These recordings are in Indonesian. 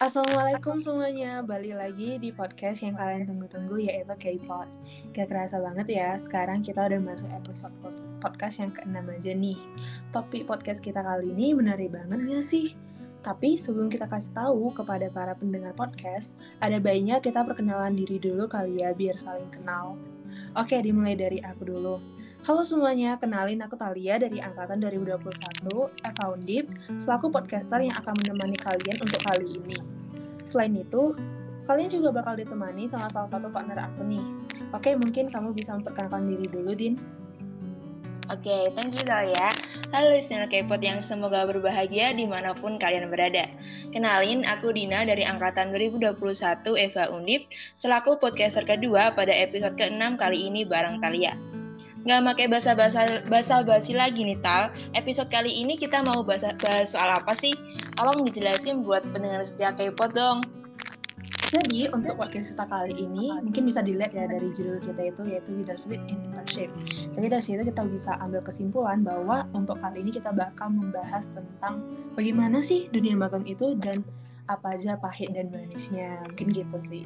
Assalamualaikum semuanya, balik lagi di podcast yang kalian tunggu-tunggu yaitu K-pop. Gak kerasa banget ya, sekarang kita udah masuk episode podcast yang ke-6 aja nih. Topik podcast kita kali ini menarik banget gak sih? Tapi sebelum kita kasih tahu kepada para pendengar podcast, ada baiknya kita perkenalan diri dulu kali ya biar saling kenal. Oke, dimulai dari aku dulu. Halo semuanya, kenalin aku Talia dari Angkatan 2021, Eva Undip, selaku podcaster yang akan menemani kalian untuk kali ini. Selain itu, kalian juga bakal ditemani sama salah satu partner aku nih. Oke, mungkin kamu bisa memperkenalkan diri dulu, Din. Oke, okay, thank you Talia. Halo listener K-pop yang semoga berbahagia di mana pun kalian berada. Kenalin, aku Dina dari Angkatan 2021 Eva Undip, selaku podcaster kedua pada episode ke-6 kali ini bareng Talia nggak pakai bahasa bahasa bahasa basi lagi nih Tal. Episode kali ini kita mau bahas, bahas soal apa sih? Tolong dijelasin buat pendengar setia K-pop dong. Jadi untuk podcast kita kali ini mungkin bisa dilihat ya dari judul kita itu yaitu leadership in internship. Jadi dari situ kita bisa ambil kesimpulan bahwa untuk kali ini kita bakal membahas tentang bagaimana sih dunia magang itu dan apa aja pahit dan manisnya. Mungkin gitu sih.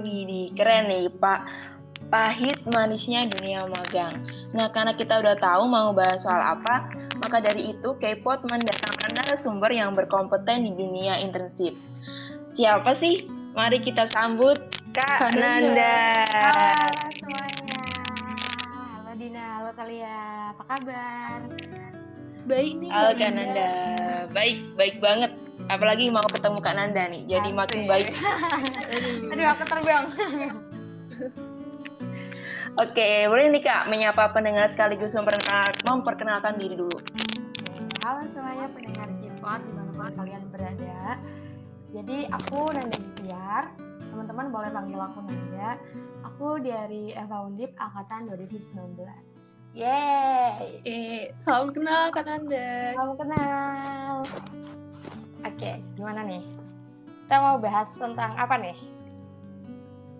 Wih, keren nih Pak pahit manisnya dunia magang. Nah, karena kita udah tahu mau bahas soal apa, maka dari itu K-pop mendatangkan narasumber yang berkompeten di dunia internship. Siapa sih? Mari kita sambut Kak, Kak Nanda. Halo semuanya. Halo Dina, halo Talia. Apa kabar? Baik nih. Halo Kak Nanda. Baik, baik banget. Apalagi mau ketemu Kak Nanda nih, jadi Asik. makin baik. Aduh, aku terbang. Oke, boleh nih Kak menyapa pendengar sekaligus memperkenalkan, memperkenalkan diri dulu. Halo semuanya pendengar Jipot di mana pun kalian berada. Jadi aku Nanda Gitiar, teman-teman boleh panggil aku Nanda. Aku dari Eva Undip angkatan 2019. Yeay! Eh, salam kenal Kak Nanda. Salam kenal. Oke, gimana nih? Kita mau bahas tentang apa nih?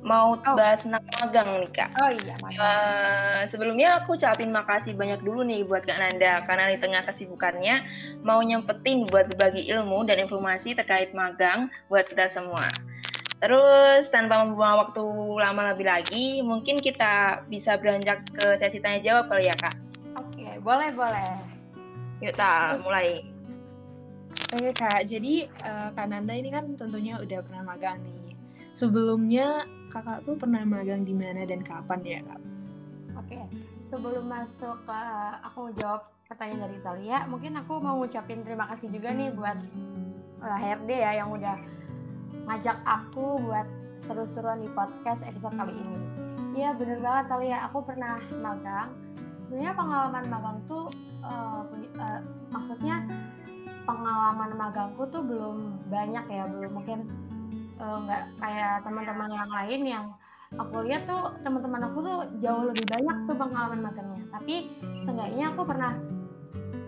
Mau oh. bahas tentang magang nih kak. Oh iya. Uh, sebelumnya aku ucapin makasih banyak dulu nih buat kak Nanda karena di tengah kesibukannya mau nyempetin buat berbagi ilmu dan informasi terkait magang buat kita semua. Terus tanpa membuang waktu lama lebih lagi, mungkin kita bisa beranjak ke sesi tanya jawab kali ya kak. Oke, boleh boleh. Yuk ta, mulai. Oke kak, jadi uh, kak Nanda ini kan tentunya udah pernah magang nih. Sebelumnya kakak tuh pernah magang di mana dan kapan ya kak? Oke, sebelum masuk ke aku jawab pertanyaan dari Italia, mungkin aku mau ngucapin terima kasih juga nih buat HRD ya yang udah ngajak aku buat seru-seruan di podcast episode kali ini. Iya bener banget Talia, aku pernah magang. Sebenarnya pengalaman magang tuh uh, uh, maksudnya pengalaman magangku tuh belum banyak ya, belum mungkin nggak uh, kayak teman-teman yang lain yang aku lihat tuh teman-teman aku tuh jauh lebih banyak tuh pengalaman magangnya tapi seenggaknya aku pernah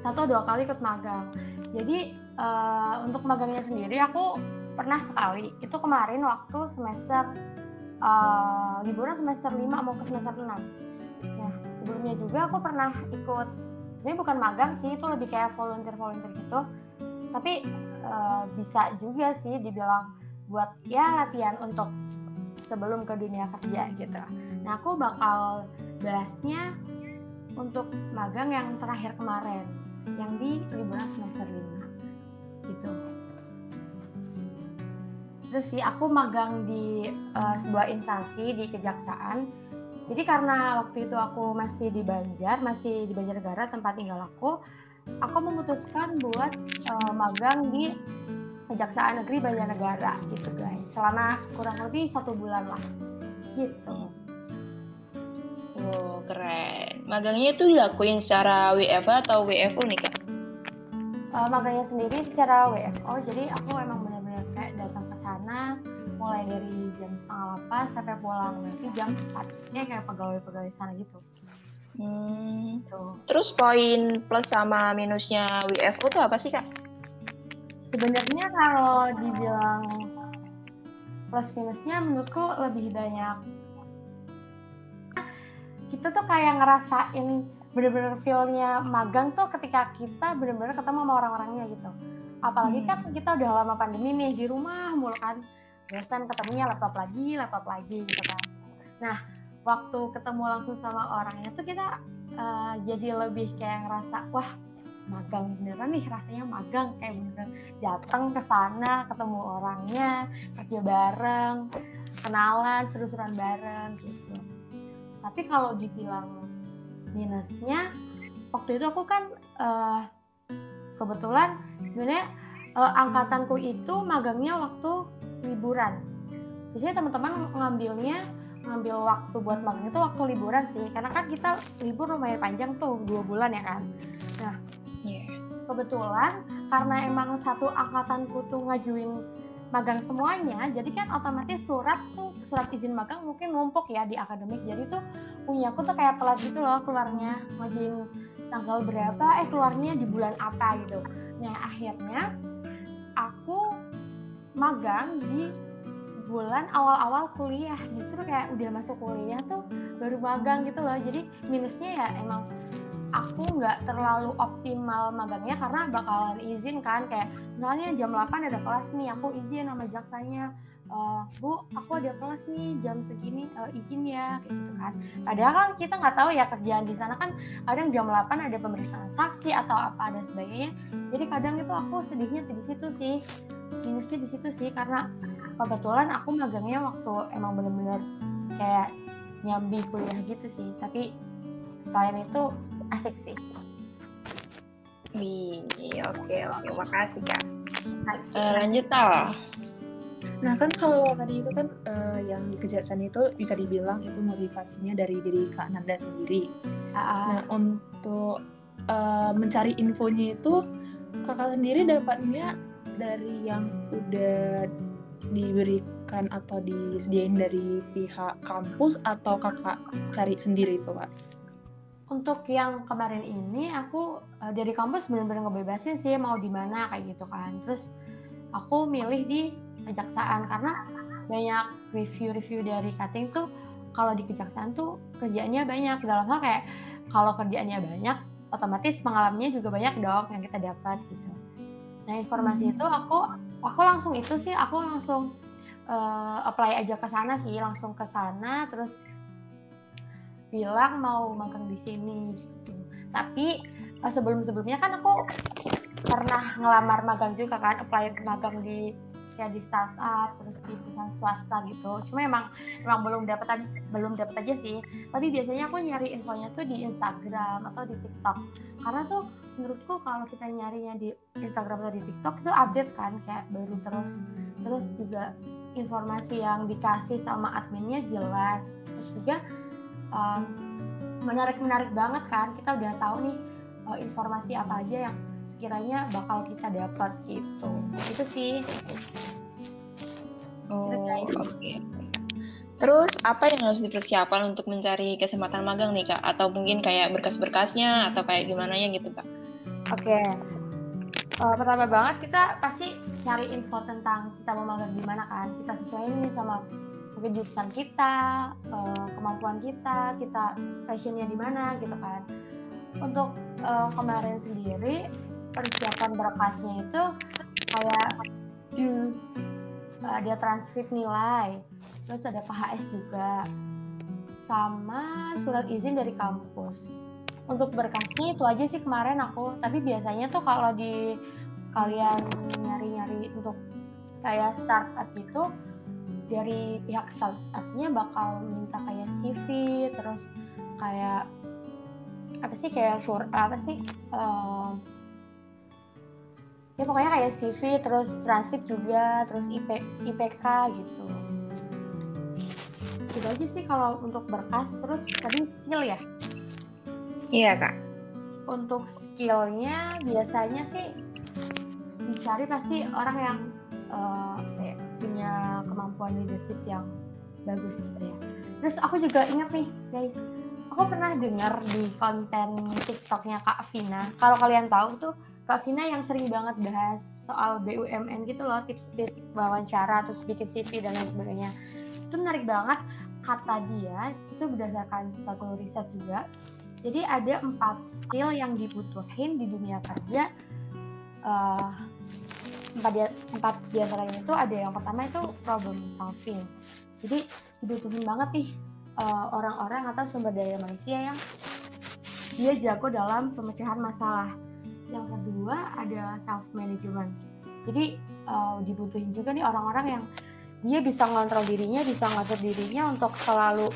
satu dua kali ikut magang. Jadi uh, untuk magangnya sendiri aku pernah sekali. Itu kemarin waktu semester uh, liburan semester 5 mau ke semester 6 nah sebelumnya juga aku pernah ikut. Sebenarnya bukan magang sih itu lebih kayak volunteer volunteer gitu. Tapi uh, bisa juga sih dibilang buat ya latihan untuk sebelum ke dunia kerja gitu. Nah aku bakal bahasnya untuk magang yang terakhir kemarin yang di liburan semester 5 gitu. Terus sih aku magang di uh, sebuah instansi di kejaksaan. Jadi karena waktu itu aku masih di Banjar, masih di Banjarnegara tempat tinggal aku, aku memutuskan buat uh, magang di Kejaksaan Negeri Banjarnegara gitu guys selama kurang lebih satu bulan lah gitu Oh keren magangnya itu dilakuin secara WFO atau WFO nih kak? Uh, magangnya sendiri secara WFO jadi aku emang benar-benar kayak datang ke sana mulai dari jam setengah delapan sampai pulang nanti jam empat ya kayak pegawai-pegawai sana gitu Hmm. Tuh. Terus poin plus sama minusnya WFO tuh apa sih kak? Sebenarnya kalau dibilang plus minusnya menurutku lebih banyak. Kita tuh kayak ngerasain bener-bener feelnya magang tuh ketika kita bener-bener ketemu sama orang-orangnya gitu. Apalagi Hmm. kan kita udah lama pandemi nih di rumah mulu kan. Bosan ketemunya laptop lagi laptop lagi gitu kan. Nah waktu ketemu langsung sama orangnya tuh kita eh, jadi lebih kayak ngerasa wah magang beneran nih rasanya magang kayak beneran datang ke sana ketemu orangnya kerja bareng kenalan seru-seruan bareng gitu tapi kalau dibilang minusnya waktu itu aku kan eh, kebetulan sebenarnya eh, angkatanku itu magangnya waktu liburan biasanya teman-teman ngambilnya ngambil waktu buat magang itu waktu liburan sih karena kan kita libur lumayan panjang tuh dua bulan ya kan Iya. Kebetulan karena emang satu angkatanku tuh ngajuin magang semuanya jadi kan otomatis surat tuh surat izin magang mungkin numpuk ya di akademik. Jadi tuh punya aku tuh kayak telat gitu loh keluarnya ngajuin tanggal berapa eh keluarnya di bulan apa gitu. Nah akhirnya aku magang di bulan awal-awal kuliah. Justru kayak udah masuk kuliah tuh baru magang gitu loh. Jadi minusnya ya emang aku nggak terlalu optimal magangnya karena bakalan izin kan kayak misalnya jam 8 ada kelas nih aku izin sama jaksanya. "Eh, bu aku ada kelas nih jam segini eh, izin ya kayak gitu kan. Padahal kan kita nggak tahu ya kerjaan di sana kan kadang jam 8 ada pemeriksaan saksi atau apa dan sebagainya. Jadi kadang itu aku sedihnya di situ sih minusnya di situ sih karena kebetulan aku magangnya waktu emang bener-bener kayak nyambi kuliah gitu sih. Tapi selain itu asik sih Wih, oke oke, makasih kak. Eh, lanjut tal. Nah kan kalau tadi itu kan eh, yang di kejaksaan itu bisa dibilang itu motivasinya dari diri Kak Nanda sendiri. Ah, Nah untuk eh, mencari infonya itu kakak sendiri dapatnya dari yang udah diberikan atau disediain dari pihak kampus atau kakak cari sendiri itu Kak? Untuk yang kemarin ini aku eh, dari kampus bener-bener ngebebasin sih mau di mana kayak gitu kan. Terus aku milih di kejaksaan karena banyak review-review dari cutting tuh kalau di kejaksaan tuh kerjaannya banyak. Dalam hal kayak kalau kerjaannya banyak otomatis pengalamannya juga banyak dong yang kita dapat gitu. Nah informasi Hmm. itu aku aku langsung itu sih aku langsung eh, apply aja ke sana sih langsung ke sana. Terus bilang mau magang di sini gitu. tapi sebelum-sebelumnya kan aku pernah ngelamar magang juga kan apply magang di ya di startup terus di perusahaan swasta gitu. Cuma emang emang belum dapat belum dapat aja sih. Tapi biasanya aku nyari infonya tuh di Instagram atau di TikTok. Karena tuh menurutku kalau kita nyarinya di Instagram atau di TikTok itu update kan kayak baru terus terus juga informasi yang dikasih sama adminnya jelas. Terus juga um, menarik-menarik banget kan kita udah tahu nih uh, informasi apa aja yang sekiranya bakal kita dapat gitu itu sih Oh, oke. Terus apa yang harus dipersiapkan untuk mencari kesempatan magang nih kak? Atau mungkin kayak berkas-berkasnya atau kayak gimana ya gitu kak? oke Uh, pertama banget kita pasti cari info tentang kita mau magang di mana kan kita sesuaiin nih sama mungkin jurusan kita uh, kemampuan kita kita passionnya di mana gitu kan. Untuk uh, kemarin sendiri persiapan berkasnya itu kayak hmm, ada transkrip nilai terus ada KHS juga sama surat izin dari kampus. Untuk berkasnya itu aja sih kemarin aku tapi biasanya tuh kalau di kalian nyari-nyari untuk kayak startup itu dari pihak startupnya bakal minta kayak CV terus kayak apa sih kayak sur apa sih eh, ya pokoknya kayak CV terus transkrip juga terus IP, IPK gitu itu aja sih kalau untuk berkas terus tadi skill ya Iya kak. untuk skillnya biasanya sih dicari pasti orang yang kayak punya kemampuan leadership yang bagus gitu ya. Terus aku juga ingat nih guys, aku pernah dengar di konten TikToknya Kak Vina. Kalau kalian tahu tuh Kak Vina yang sering banget bahas soal BUMN gitu loh, tips-tips wawancara, terus bikin CV dan lain sebagainya. Itu menarik banget kata dia itu berdasarkan suatu riset juga jadi ada empat skill yang dibutuhin di dunia kerja. Eh, empat dia empat itu ada yang pertama itu problem solving. Jadi dibutuhin banget nih uh, orang-orang atau sumber daya manusia yang dia jago dalam pemecahan masalah. Yang kedua ada self management jadi uh, dibutuhin juga nih orang-orang yang dia bisa ngontrol dirinya bisa ngatur dirinya untuk selalu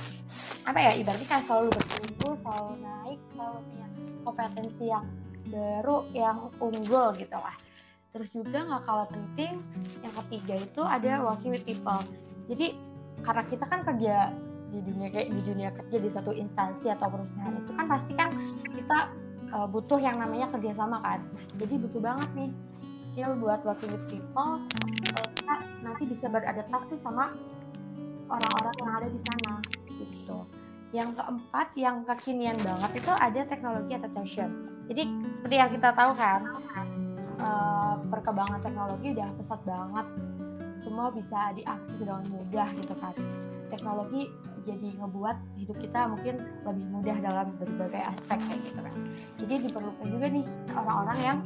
apa ya ibaratnya kayak selalu bertumbuh selalu naik selalu punya kompetensi yang baru yang unggul gitu lah terus juga nggak kalah penting yang ketiga itu ada working with people. Jadi karena kita kan kerja di dunia kayak di dunia kerja di satu instansi atau perusahaan itu kan pasti kan kita uh, butuh yang namanya kerjasama kan. Jadi butuh banget nih skill buat working with people kita nanti bisa beradaptasi sama orang-orang yang ada di sana gitu. Yang keempat yang kekinian banget itu ada teknologi adaptation jadi seperti yang kita tahu kan uh, perkembangan teknologi udah pesat banget. Semua bisa diakses dengan mudah gitu kan. Teknologi jadi ngebuat hidup kita mungkin lebih mudah dalam berbagai aspek kayak gitu kan. Jadi diperlukan juga nih orang-orang yang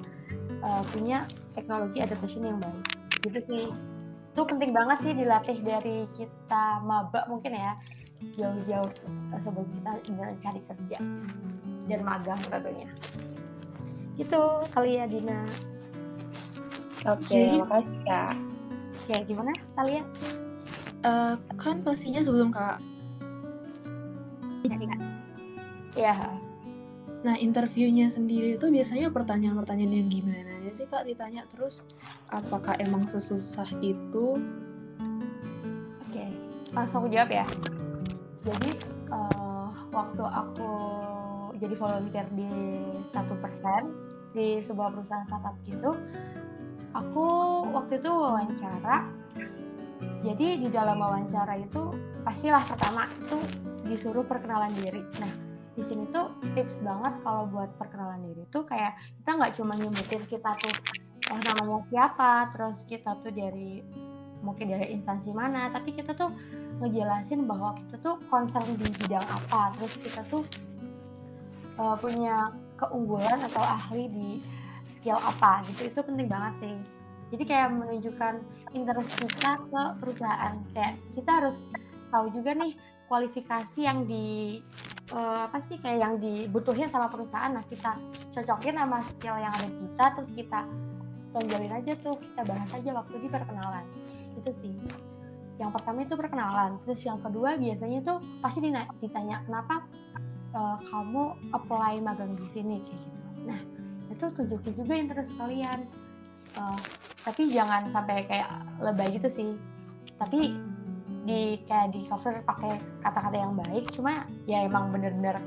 uh, punya teknologi adaptation yang baik. Gitu sih. Itu penting banget sih dilatih dari kita maba mungkin ya. Jauh-jauh sebelum kita cari kerja dan magang tentunya. Gitu kali ya Dina oke okay, makasih kak. Ya gimana kalian? Uh, kan pastinya sebelum kak ya. Nah interviewnya sendiri itu biasanya pertanyaan-pertanyaan yang gimana ya sih kak? Ditanya terus apakah emang sesusah itu? Oke okay. langsung aku jawab ya. Jadi uh, waktu aku jadi volunteer di satu persen di sebuah perusahaan startup gitu aku waktu itu wawancara. Jadi di dalam wawancara itu pastilah pertama itu disuruh perkenalan diri. Nah di sini tuh tips banget kalau buat perkenalan diri tuh kayak kita nggak cuma nyebutin kita tuh oh namanya siapa? Terus kita tuh dari mungkin dari instansi mana tapi kita tuh ngejelasin bahwa kita tuh concern di bidang apa. Terus kita tuh uh, punya keunggulan atau ahli di skill apa gitu itu penting banget sih. Jadi kayak menunjukkan interest kita ke perusahaan. Kayak kita harus tahu juga nih kualifikasi yang di uh, apa sih kayak yang dibutuhin sama perusahaan. Nah kita cocokin sama skill yang ada kita terus kita tonjolin aja tuh kita bahas aja waktu di perkenalan. Itu sih. Yang pertama itu perkenalan terus yang kedua biasanya tuh pasti ditanya kenapa uh, kamu apply magang di sini? Kayak gitu. Nah itu tunjukin juga interest kalian. Uh, tapi jangan sampai kayak lebay gitu sih. Tapi di kayak di cover pakai kata-kata yang baik cuma ya emang bener-bener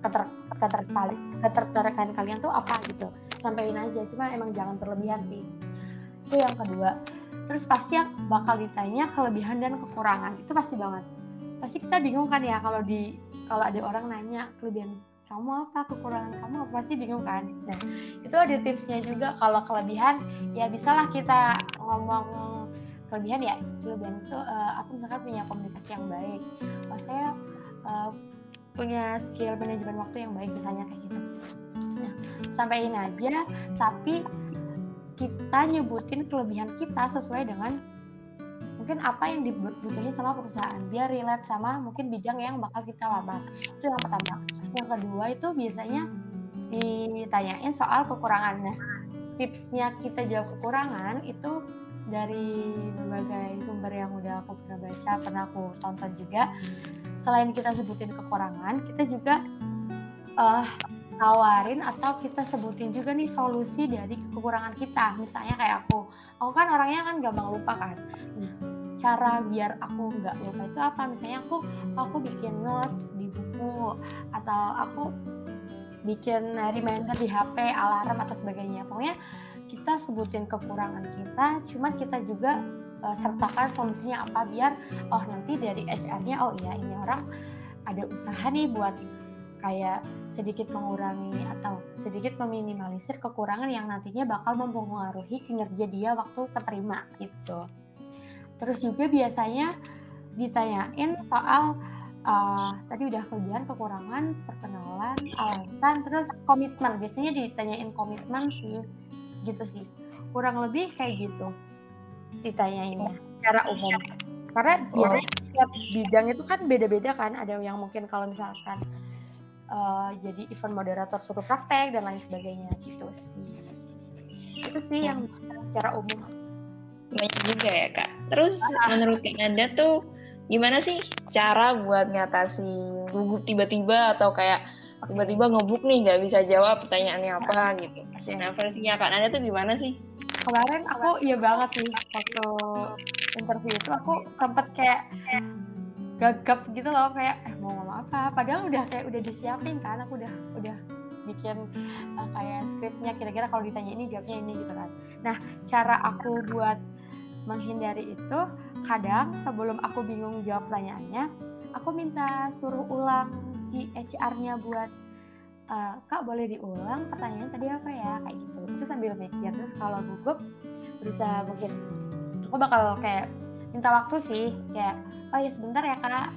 keter ketertarik ketertarikan kalian tuh apa gitu. Sampaikan aja cuma emang jangan berlebihan sih. Itu yang kedua. Terus pasti yang bakal ditanya kelebihan dan kekurangan. Itu pasti banget. Pasti kita bingung kan ya kalau di kalau ada orang nanya kelebihan kamu apa kekurangan kamu apa pasti bingung kan? Nah itu ada tipsnya juga kalau kelebihan ya bisalah kita ngomong kelebihan ya kelebihan itu uh, aku misalkan punya komunikasi yang baik oh saya uh, punya skill manajemen waktu yang baik misalnya kayak gitu. Nah sampaikan aja tapi kita nyebutin kelebihan kita sesuai dengan mungkin apa yang dibutuhin sama perusahaan biar relate sama mungkin bidang yang bakal kita lamar itu yang pertama yang kedua itu biasanya ditanyain soal kekurangan nah tipsnya kita jawab kekurangan itu dari berbagai sumber yang udah aku pernah baca, pernah aku tonton juga. Selain kita sebutin kekurangan, kita juga uh, tawarin atau kita sebutin juga nih solusi dari kekurangan kita. Misalnya kayak aku, aku kan orangnya kan gampang lupa kan. Nah, cara biar aku nggak lupa itu apa? Misalnya aku aku bikin notes di buku atau aku bikin reminder di HP, alarm atau sebagainya. Pokoknya kita sebutin kekurangan kita, cuman kita juga uh, sertakan solusinya apa biar oh nanti dari HR-nya oh iya ini orang ada usaha nih buat kayak sedikit mengurangi atau sedikit meminimalisir kekurangan yang nantinya bakal mempengaruhi kinerja dia waktu keterima gitu. Terus juga biasanya ditanyain soal uh, tadi udah kerjaan kekurangan, perkenalan, alasan, terus komitmen. Biasanya ditanyain komitmen sih gitu sih. Kurang lebih kayak gitu ditanyainnya secara umum. Karena biasanya tiap bidang itu kan beda-beda kan. Ada yang mungkin kalau misalkan uh, jadi event moderator suruh praktek dan lain sebagainya gitu sih. Itu sih yang secara umum. Banyak juga ya kak terus menurut kak Anda tuh gimana sih cara buat ngatasi gugup tiba-tiba atau kayak tiba-tiba ngebuk nih nggak bisa jawab pertanyaannya apa gitu? Nah versinya kak Anda tuh gimana sih? Kemarin aku iya banget sih waktu interview itu aku sempet kayak gagap gitu loh kayak eh mau ngomong apa? Padahal udah kayak udah disiapin kan aku udah udah bikin uh, kayak skripnya kira-kira kalau ditanya ini jawabnya ini gitu kan. Nah cara aku buat menghindari itu kadang sebelum aku bingung jawab pertanyaannya aku minta suruh ulang si HR-nya buat uh, kak boleh diulang pertanyaan tadi apa ya? Kayak gitu. Itu sambil mikir terus kalau gugup bisa mungkin aku bakal kayak minta waktu sih kayak oh ya sebentar ya kak.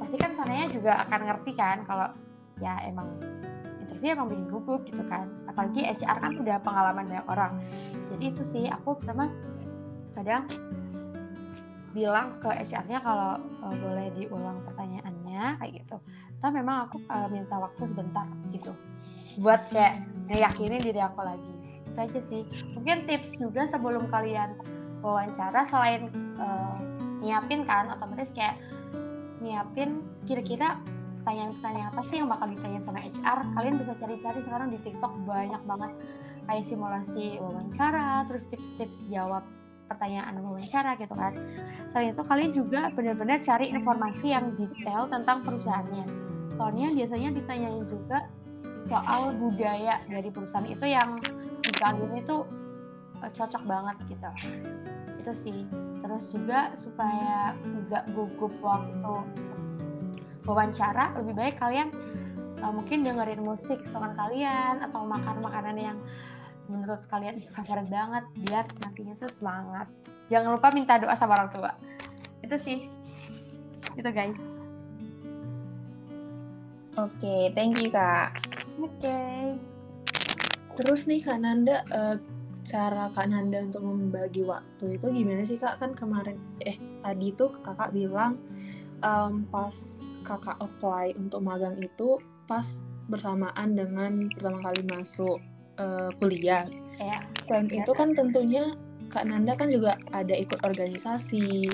Pasti kan sananya juga akan ngerti kan kalau ya emang interview emang bikin gugup gitu kan. Apalagi HR kan udah pengalaman banyak orang. Jadi itu sih aku pertama kadang bilang ke HR-nya kalau uh, boleh diulang pertanyaannya kayak gitu. Atau memang aku uh, minta waktu sebentar gitu buat kayak ngeyakinin diri aku lagi. Itu aja sih. Mungkin tips juga sebelum kalian wawancara selain uh, nyiapin kan otomatis kayak nyiapin kira-kira pertanyaan-pertanyaan apa sih yang bakal ditanya sama HR kalian bisa cari-cari sekarang di TikTok banyak banget kayak simulasi wawancara terus tips-tips jawab pertanyaan wawancara gitu kan. Selain itu kalian juga benar-benar cari informasi yang detail tentang perusahaannya. Soalnya biasanya ditanyain juga soal budaya dari perusahaan itu yang di kalian itu eh, cocok banget gitu. Itu sih. Terus juga supaya nggak gugup waktu wawancara, lebih baik kalian uh, mungkin dengerin musik sama kalian atau makan makanan yang menurut kalian favorit banget biar nantinya tuh semangat. Jangan lupa minta doa sama orang tua. Itu sih. Itu guys. Oke okay, thank you kak. Oke. Okay. terus nih kak Nanda uh, cara kak Nanda untuk membagi waktu itu gimana sih kak? Kan kemarin eh tadi tuh kakak bilang um, pas kakak apply untuk magang itu pas bersamaan dengan pertama kali masuk uh, kuliah. Ya. Dan ya. itu kan tentunya Kak Nanda kan juga ada ikut organisasi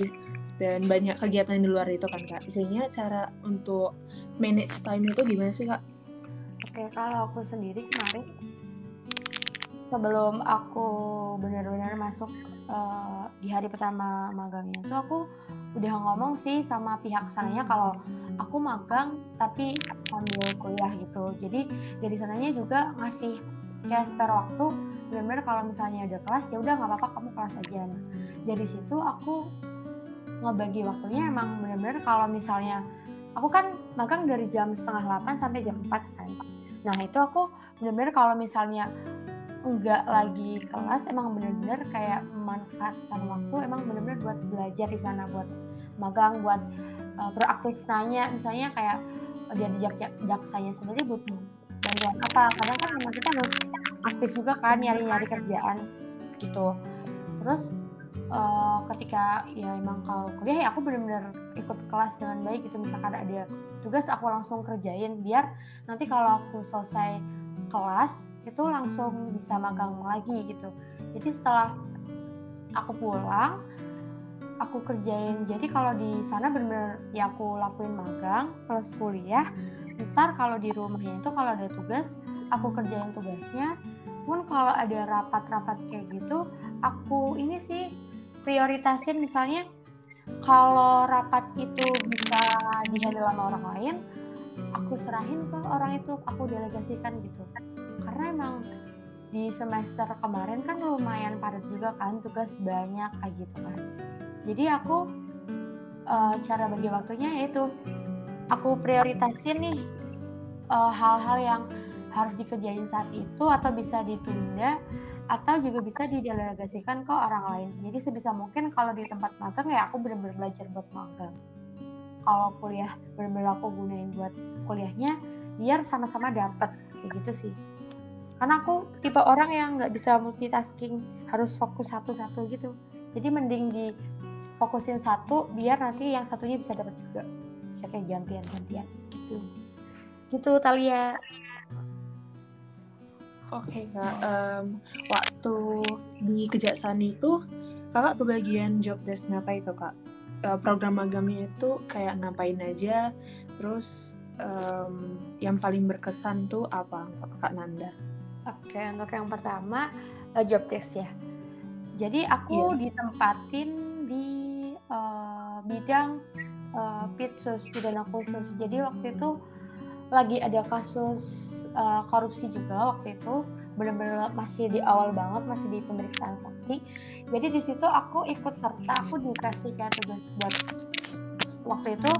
dan banyak kegiatan di luar itu kan Kak. Biasanya cara untuk manage time itu gimana sih Kak? Oke, kalau aku sendiri kemarin sebelum aku benar-benar masuk uh, di hari pertama magangnya itu aku udah ngomong sih sama pihak sananya kalau aku magang tapi sambil kuliah gitu. Jadi dari sananya juga ngasih kayak spare waktu benar-benar kalau misalnya ada kelas ya udah nggak apa-apa kamu kelas aja. Nah dari situ aku ngebagi waktunya emang benar-benar kalau misalnya aku kan magang dari jam setengah 8 sampai jam 4 kan nah itu aku benar-benar kalau misalnya enggak lagi kelas emang benar-benar kayak memanfaatkan waktu emang benar-benar buat belajar di sana buat magang buat uh, beraktif nanya. Misalnya kayak dia dijak jaksanya sendiri butuh bantuan apa? Kadang kan memang kita harus aktif juga kan nyari-nyari kerjaan gitu. Terus uh, ketika ya emang kalau kuliah ya aku benar-benar ikut kelas dengan baik gitu. Misalkan ada tugas aku langsung kerjain. Biar nanti kalau aku selesai kelas itu langsung bisa magang lagi gitu. Jadi setelah aku pulang aku kerjain. Jadi kalau di sana benar-benar ya aku lakuin magang plus kuliah ntar kalau di rumahnya itu kalau ada tugas aku kerjain tugasnya. Pun kalau ada rapat-rapat kayak gitu aku ini sih prioritasin misalnya kalau rapat itu bisa dihandle sama orang lain aku serahin ke orang itu aku delegasikan gitu. Karena emang di semester kemarin kan lumayan padat juga kan tugas banyak kayak gitu kan. Jadi aku uh, cara bagi waktunya yaitu aku prioritasin nih eh, hal-hal uh, yang harus dikerjain saat itu atau bisa ditunda atau juga bisa didelegasikan ke orang lain. Jadi sebisa mungkin kalau di tempat magang ya aku benar-benar belajar buat magang. Kalau kuliah benar-benar aku gunain buat kuliahnya biar sama-sama dapat kayak gitu sih. karena aku tipe orang yang nggak bisa multitasking harus fokus satu-satu gitu jadi mending di fokusin satu biar nanti yang satunya bisa dapat juga bisa kayak gantian-gantian gitu gitu Talia Oke kak, um, waktu di kejaksaan itu kakak kebagian job desk apa itu kak? Uh, program magamnya itu kayak ngapain aja, terus um, yang paling berkesan tuh apa kak Nanda? Oke, untuk yang pertama uh, job desk ya. Jadi aku yeah. ditempatin di uh, bidang uh, pitsus pidana khusus. Jadi waktu itu lagi ada kasus uh, korupsi juga waktu itu. Benar-benar masih di awal banget masih di pemeriksaan saksi. Jadi di situ aku ikut serta aku dikasih kayak tugas buat waktu itu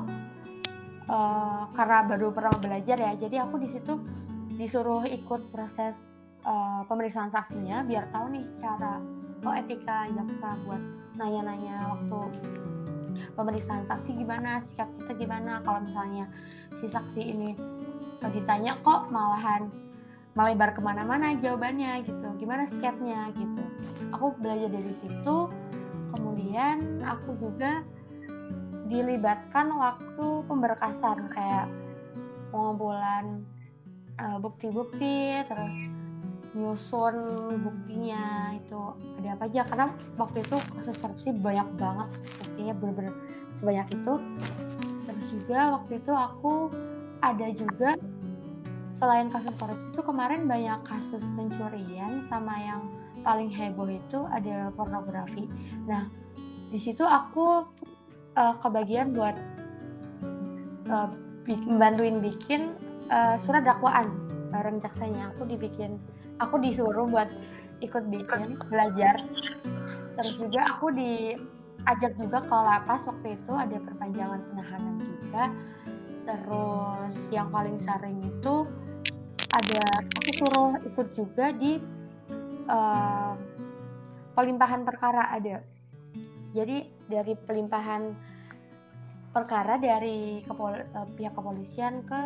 uh, karena baru pernah belajar ya. Jadi aku di situ disuruh ikut proses uh, pemeriksaan saksinya biar tahu nih cara oh etika jaksa buat nanya-nanya waktu pemeriksaan saksi gimana sikap kita gimana. Kalau misalnya si saksi ini ditanya kok malahan melebar ke mana-mana jawabannya? gitu. Gimana sketnya gitu. Aku belajar dari situ. Kemudian aku juga dilibatkan waktu pemberkasan kayak pengumpulan uh, bukti-bukti terus nyusun buktinya itu ada apa aja karena waktu itu kasus korupsi banyak banget buktinya bener-bener sebanyak itu terus juga waktu itu aku ada juga selain kasus korupsi itu kemarin banyak kasus pencurian sama yang paling heboh itu ada pornografi. Nah, di situ aku uh, kebagian buat uh, bantuin bikin uh, surat dakwaan bareng jaksanya. Aku dibikin, aku disuruh buat ikut bikin belajar. Terus juga aku diajak juga ke lapas waktu itu ada perpanjangan penahanan juga. Terus yang paling sering itu ada aku suruh ikut juga di uh, pelimpahan perkara ada. Jadi dari pelimpahan perkara dari kepol uh, pihak kepolisian ke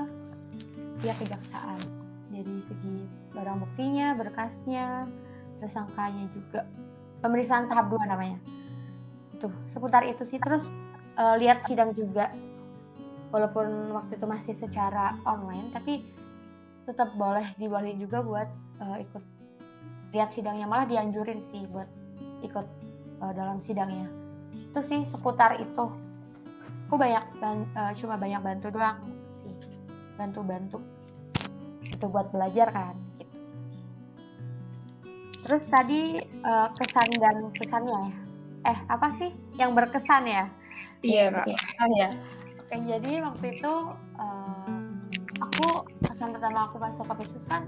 pihak kejaksaan dari segi barang buktinya berkasnya tersangkanya juga. Pemeriksaan tahap dua namanya. Itu seputar itu sih. Terus uh, lihat sidang juga. Walaupun waktu itu masih secara online tapi tetap boleh dibolehin juga buat uh, ikut lihat sidangnya. Malah dianjurin sih buat ikut uh, dalam sidangnya. Itu sih seputar itu. Aku banyak ban uh, cuma banyak bantu doang sih. Bantu-bantu itu buat belajar kan gitu. terus tadi uh, kesan dan pesannya ya? Eh apa sih yang berkesan ya? Iya kak oh ya Oke, jadi waktu itu uh, aku kesan pertama aku masuk ke bisnis kan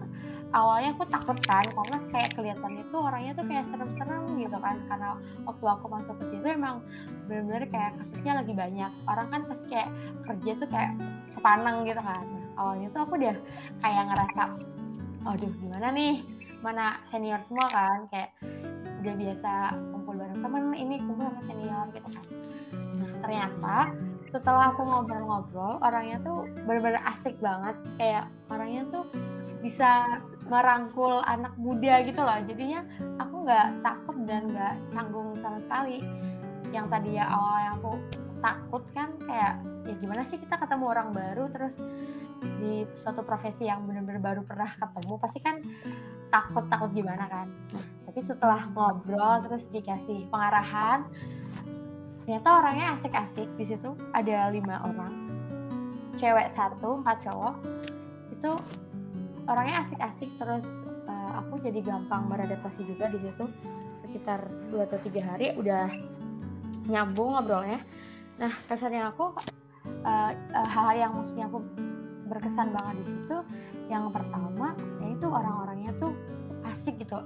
awalnya aku takut kan karena kayak kelihatan itu orangnya tuh kayak serem-serem gitu kan. Karena waktu aku masuk ke situ emang bener-bener kayak kasusnya lagi banyak. Orang kan pasti kayak kerja tuh kayak sepanang gitu kan. nah, awalnya tuh aku dia kayak ngerasa aduh gimana nih? Mana senior semua kan? Kayak udah biasa kumpul bareng temen ini kumpul sama senior gitu kan. Nah ternyata setelah aku ngobrol-ngobrol orangnya tuh benar-benar asik banget. Kayak orangnya tuh bisa merangkul anak muda gitu loh. Jadinya aku nggak takut dan nggak canggung sama sekali. Yang tadi ya awalnya aku takut kan kayak ya gimana sih kita ketemu orang baru? Terus di suatu profesi yang benar-benar baru pernah ketemu pasti kan takut takut gimana kan? Tapi setelah ngobrol terus dikasih pengarahan ternyata orangnya asik-asik. Di situ ada lima orang. Cewek satu empat cowok. Itu orangnya asik-asik. Terus uh, aku jadi gampang beradaptasi juga di situ. Sekitar dua atau tiga hari udah nyambung ngobrolnya nah kesannya aku uh, uh, hal yang maksudnya aku berkesan banget di situ yang pertama yaitu orang-orangnya tuh asik gitu.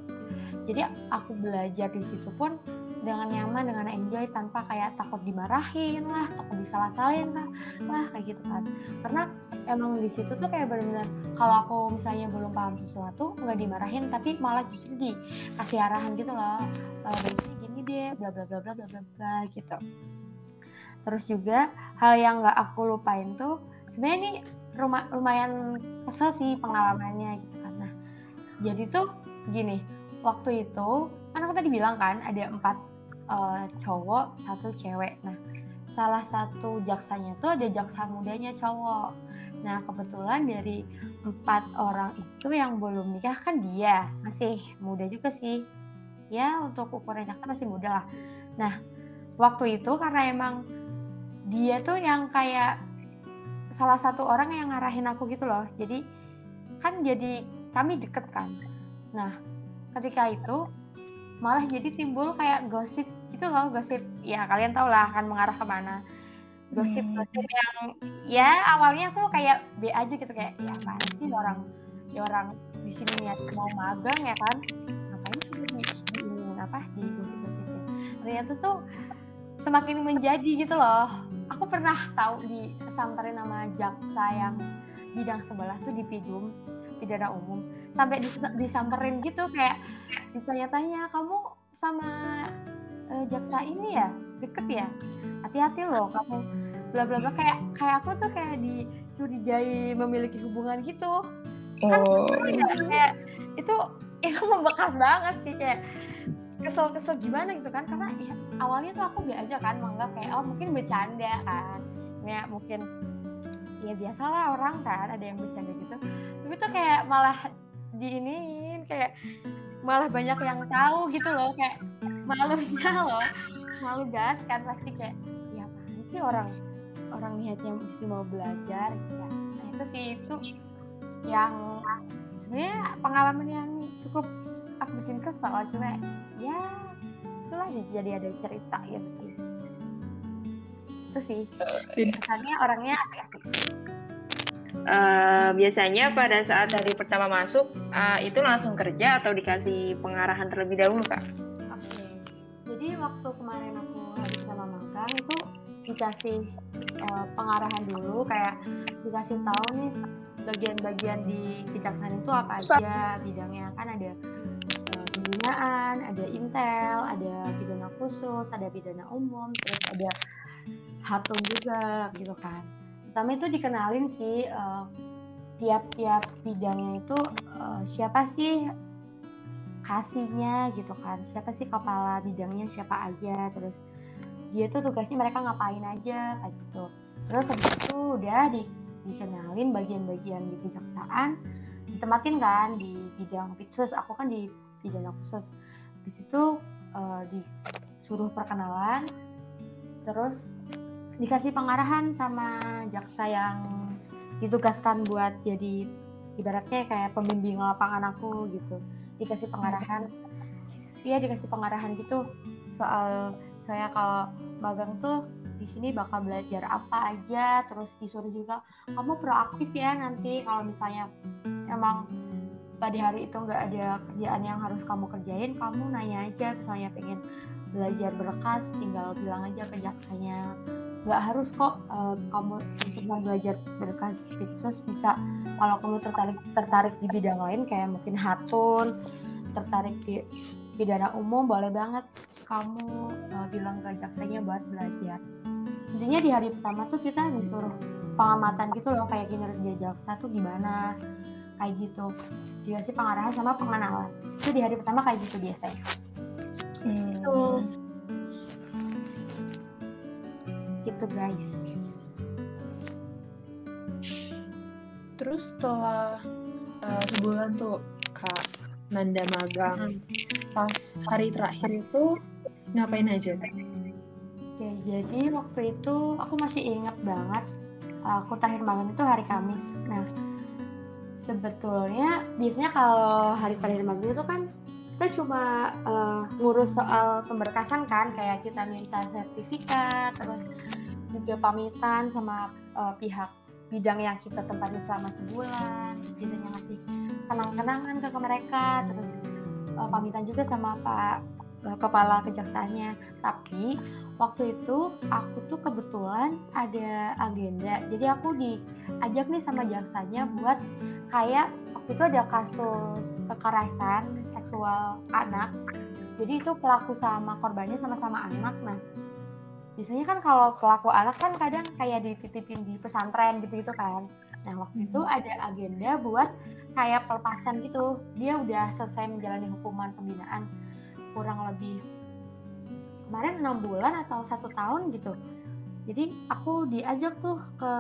Jadi aku belajar di situ pun dengan nyaman dengan enjoy tanpa kayak takut dimarahin lah takut disalah-salahin lah lah kayak gitu kan. Karena emang di situ tuh kayak benar-benar kalau aku misalnya belum paham sesuatu nggak dimarahin tapi malah justru dikasih arahan gitu loh e, gini deh bla bla bla bla bla bla gitu terus juga hal yang nggak aku lupain tuh sebenarnya ini rumah lumayan kesel sih pengalamannya gitu kan. Nah jadi tuh gini waktu itu kan aku tadi bilang kan ada empat uh, cowok satu cewek. Nah salah satu jaksanya tuh ada jaksa mudanya cowok. Nah kebetulan dari empat orang itu yang belum nikah kan dia masih muda juga sih. Ya untuk ukuran jaksa masih muda lah. Nah waktu itu karena emang dia tuh yang kayak salah satu orang yang ngarahin aku gitu loh. Jadi kan jadi kami deket kan. Nah ketika itu malah jadi timbul kayak gosip gitu loh gosip. Ya kalian tau lah akan mengarah ke mana gosip-gosip hmm. yang ya awalnya aku kayak B aja gitu. Kayak ya apa sih orang? Ya orang di sini niat mau magang ya kan? Ngapain sih di, di ini apa di gosip-gosipnya? Ternyata tuh semakin menjadi gitu loh aku pernah tahu di samperin nama jaksa yang bidang sebelah tuh di pidum pidana umum. Sampai disamperin gitu kayak ditanya-tanya kamu sama uh, jaksa ini ya? Deket ya? Hati-hati loh kamu. Bla bla bla kayak kayak aku tuh kayak dicurigai memiliki hubungan gitu. Kan oh. kayak itu itu membekas banget sih kayak kesel-kesel gimana gitu kan karena ya awalnya tuh aku biasa aja kan menganggap kayak oh mungkin bercanda kan. Ya mungkin ya biasalah orang kan ada yang bercanda gitu. Tapi tuh kayak malah diinin kayak malah banyak yang tahu gitu loh kayak malunya loh malu banget kan pasti kayak ya apa sih orang orang niatnya sih mau belajar gitu ya. Nah itu sih itu yang sebenarnya pengalaman yang cukup aku bikin kesal cuma ya itulah jadi ada cerita gitu sih. Itu sih. Biasanya orangnya asik-asik. Uh, biasanya pada saat hari pertama masuk uh, itu langsung kerja atau dikasih pengarahan terlebih dahulu kak? Oke, okay. jadi waktu kemarin aku hari pertama magang itu dikasih uh, pengarahan dulu kayak dikasih tahu nih bagian-bagian di kejaksaan itu apa aja bidangnya. Kan ada pembinaan, ada intel, ada pidana khusus, ada pidana umum, terus ada hatung juga gitu kan. Pertama itu dikenalin sih uh, tiap-tiap bidangnya itu uh, siapa sih kasihnya gitu kan. Siapa sih kepala bidangnya siapa aja terus dia tuh tugasnya mereka ngapain aja kayak gitu. Terus habis itu udah di, dikenalin bagian-bagian di kejaksaan ditempatin kan di bidang khusus aku kan di bidang khusus habis itu uh, disuruh perkenalan terus dikasih pengarahan sama jaksa yang ditugaskan buat jadi ibaratnya kayak pembimbing lapangan aku gitu. Dikasih pengarahan. Iya dikasih pengarahan gitu. Soal saya kalau magang tuh di sini bakal belajar apa aja terus disuruh juga kamu proaktif ya nanti kalau misalnya emang pada hari itu nggak ada kerjaan yang harus kamu kerjain kamu nanya aja misalnya pengen belajar berkas tinggal bilang aja ke jaksanya. Nggak harus kok uh, kamu sedang belajar berkas pitsus bisa kalau kamu tertarik tertarik di bidang lain kayak mungkin hatun tertarik di pidana umum boleh banget kamu uh, bilang ke jaksanya buat belajar. Intinya di hari pertama tuh kita disuruh pengamatan gitu loh kayak kinerja jaksa tuh gimana kayak gitu dia sih pengarahan sama pengenalan itu di hari pertama kayak gitu biasanya hmm. tuh gitu guys terus setelah uh, sebulan tuh kak Nanda magang hmm. pas hari terakhir itu ngapain aja Oke, jadi waktu itu aku masih ingat banget aku terakhir magang itu hari Kamis. Nah, sebetulnya biasanya kalau hari terakhir magang itu kan kita cuma uh, ngurus soal pemberkasan kan kayak kita minta sertifikat terus juga pamitan sama uh, pihak bidang yang kita tempati selama sebulan terus biasanya ngasih kenang-kenangan ke mereka terus uh, pamitan juga sama pak uh, kepala kejaksaannya. Tapi waktu itu aku tuh kebetulan ada agenda jadi aku diajak nih sama jaksanya buat kayak waktu itu ada kasus kekerasan seksual anak. Jadi itu pelaku sama korbannya sama-sama anak. Nah biasanya kan kalau pelaku anak kan kadang kayak dititipin di pesantren gitu-gitu kan. Nah waktu itu ada agenda buat kayak pelepasan gitu. Dia udah selesai menjalani hukuman pembinaan kurang lebih kemarin enam bulan atau satu tahun gitu. Jadi aku diajak tuh ke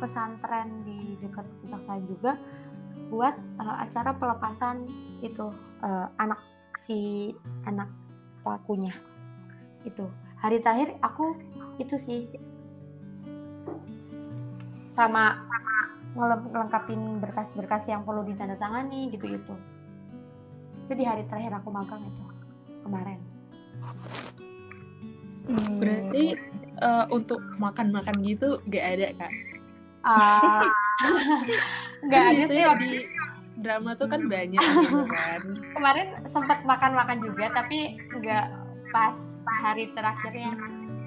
pesantren di dekat kejaksaan juga buat uh, acara pelepasan itu uh, anak si anak pelakunya. Itu. Hari terakhir aku itu sih sama ngelengkapin berkas-berkas yang perlu ditandatangani gitu-gitu. Itu di hari terakhir aku magang itu kemarin. Hmm. berarti uh, untuk makan-makan gitu gak ada kak? Uh, gak ada sih di drama tuh kan banyak gitu kan. Kemarin sempat makan-makan juga tapi nggak pas hari terakhirnya.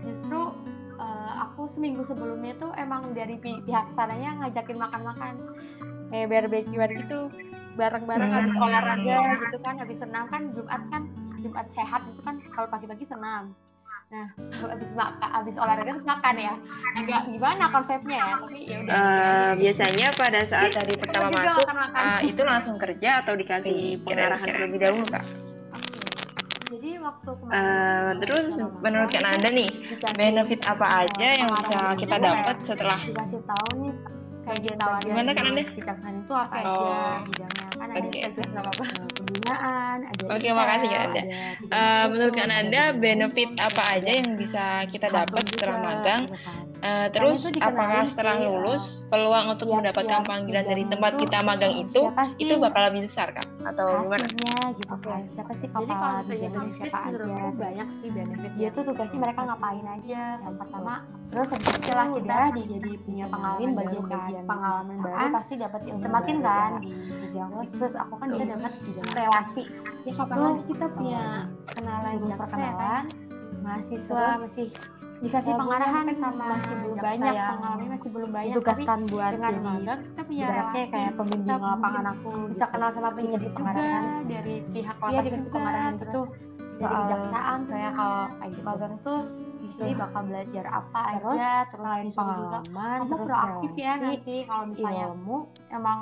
Justru uh, aku seminggu sebelumnya tuh emang dari pihak sananya ngajakin makan-makan kayak barbekyuan gitu bareng-bareng hmm. habis olahraga gitu kan habis senam kan Jumat kan Jumat sehat itu kan kalau pagi-pagi senam Nah, habis makan, habis olahraga terus makan ya. Agak gimana konsepnya ya? Tapi ya udah. Uh, biasanya pada saat hari pertama masuk uh, itu langsung kerja atau dikasih pengarahan terlebih dahulu kak? Jadi waktu kemarin. Uh, terus menurut Kak Nanda nih, benefit apa aja yang bisa kita dapat setelah dikasih tahu nih kayak gitu gimana kan anda kejaksaan itu apa oh. aja bidangnya kan ada okay. apa-apa pembinaan ada oke okay, makasih ya anda uh, menurut kan anda benefit apa aja yang bisa kita dapat setelah magang Uh, terus apakah setelah lulus peluang untuk ya, mendapatkan ya, panggilan dari tempat kita magang itu itu bakal lebih besar kan atau gimana? gitu kan. Siapa sih Jadi kalau ditanya siapa aja? banyak sih benefit. Dia tuh tugasnya mereka ngapain aja. Yang pertama terus setelah kita jadi punya pengalaman bagian bagian pengalaman baru pasti dapat ilmu semakin kan di bidang khusus aku kan dia dapat relasi. Ya kapan kita punya kenalan perkenalan. Mahasiswa masih dikasih pengarahan sama masih belum banyak ya. pengalaman masih belum banyak tugaskan buat dengan jadi magang kita punya relasi. kayak pembimbing lapangan aku bisa kenal sama penyidik pengarahan. dari pihak lapas ya, dikasih pengarahan gitu. Dari kejaksaan kayak kalau kayak gitu. magang tuh di sini bakal belajar apa terus, aja terus selain pengalaman kamu proaktif ya nanti kalau misalnya ilmu. emang